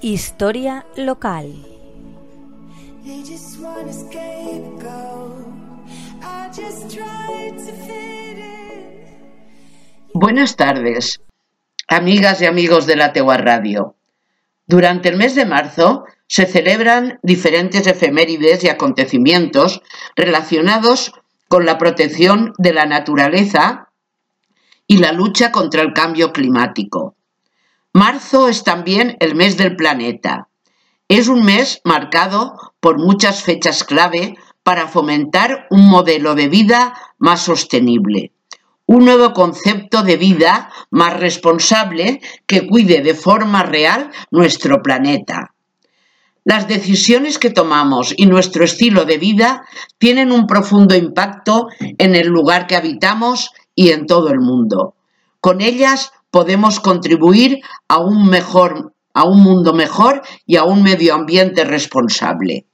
Historia local. Buenas tardes, amigas y amigos de la Tegua Radio. Durante el mes de marzo se celebran diferentes efemérides y acontecimientos relacionados con la protección de la naturaleza y la lucha contra el cambio climático. Marzo es también el mes del planeta. Es un mes marcado por muchas fechas clave para fomentar un modelo de vida más sostenible, un nuevo concepto de vida más responsable que cuide de forma real nuestro planeta. Las decisiones que tomamos y nuestro estilo de vida tienen un profundo impacto en el lugar que habitamos y en todo el mundo. Con ellas podemos contribuir a un mejor a un mundo mejor y a un medio ambiente responsable.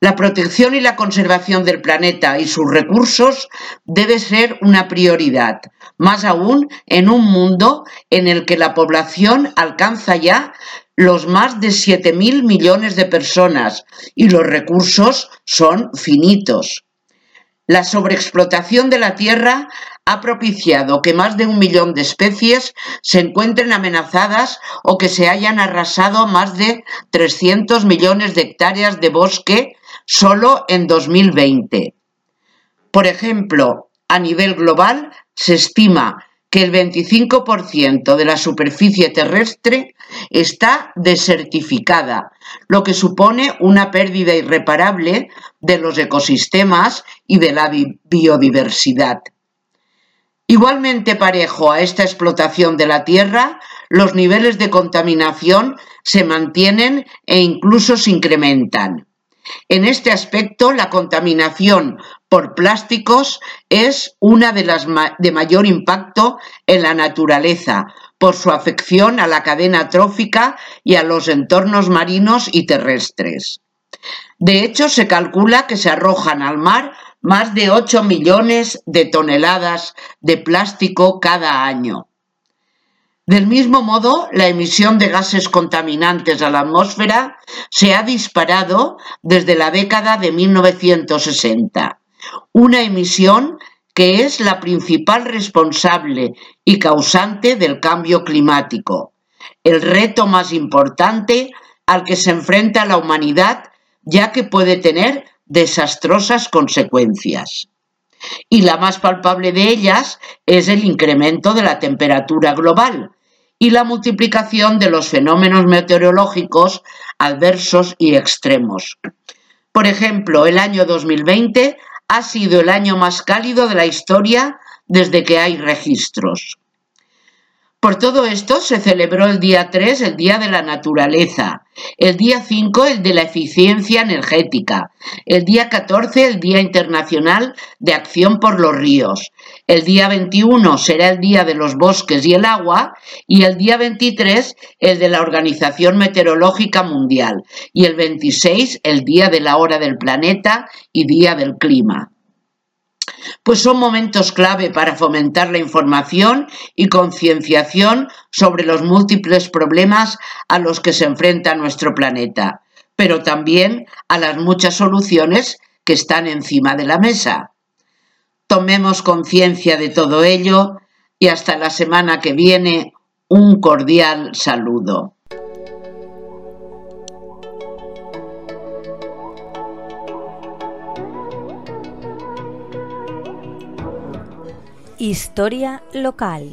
La protección y la conservación del planeta y sus recursos debe ser una prioridad, más aún en un mundo en el que la población alcanza ya los más de 7.000 millones de personas y los recursos son finitos. La sobreexplotación de la tierra ha propiciado que más de un millón de especies se encuentren amenazadas o que se hayan arrasado más de 300 millones de hectáreas de bosque solo en 2020. Por ejemplo, a nivel global se estima que el 25% de la superficie terrestre está desertificada, lo que supone una pérdida irreparable de los ecosistemas y de la biodiversidad. Igualmente parejo a esta explotación de la tierra, los niveles de contaminación se mantienen e incluso se incrementan. En este aspecto, la contaminación por plásticos es una de las de mayor impacto en la naturaleza por su afección a la cadena trófica y a los entornos marinos y terrestres. De hecho, se calcula que se arrojan al mar más de 8 millones de toneladas de plástico cada año. Del mismo modo, la emisión de gases contaminantes a la atmósfera se ha disparado desde la década de 1960, una emisión que es la principal responsable y causante del cambio climático, el reto más importante al que se enfrenta la humanidad, ya que puede tener desastrosas consecuencias. Y la más palpable de ellas es el incremento de la temperatura global y la multiplicación de los fenómenos meteorológicos adversos y extremos. Por ejemplo, el año 2020 ha sido el año más cálido de la historia desde que hay registros. Por todo esto se celebró el día 3 el Día de la Naturaleza, el día 5 el de la Eficiencia Energética, el día 14 el Día Internacional de Acción por los Ríos, el día 21 será el Día de los Bosques y el Agua. Y el día 23 el de la Organización Meteorológica Mundial. Y el 26 el Día de la Hora del Planeta y Día del Clima pues son momentos clave para fomentar la información y concienciación sobre los múltiples problemas a los que se enfrenta nuestro planeta, pero también a las muchas soluciones que están encima de la mesa. Tomemos conciencia de todo ello y hasta la semana que viene un cordial saludo. Historia local.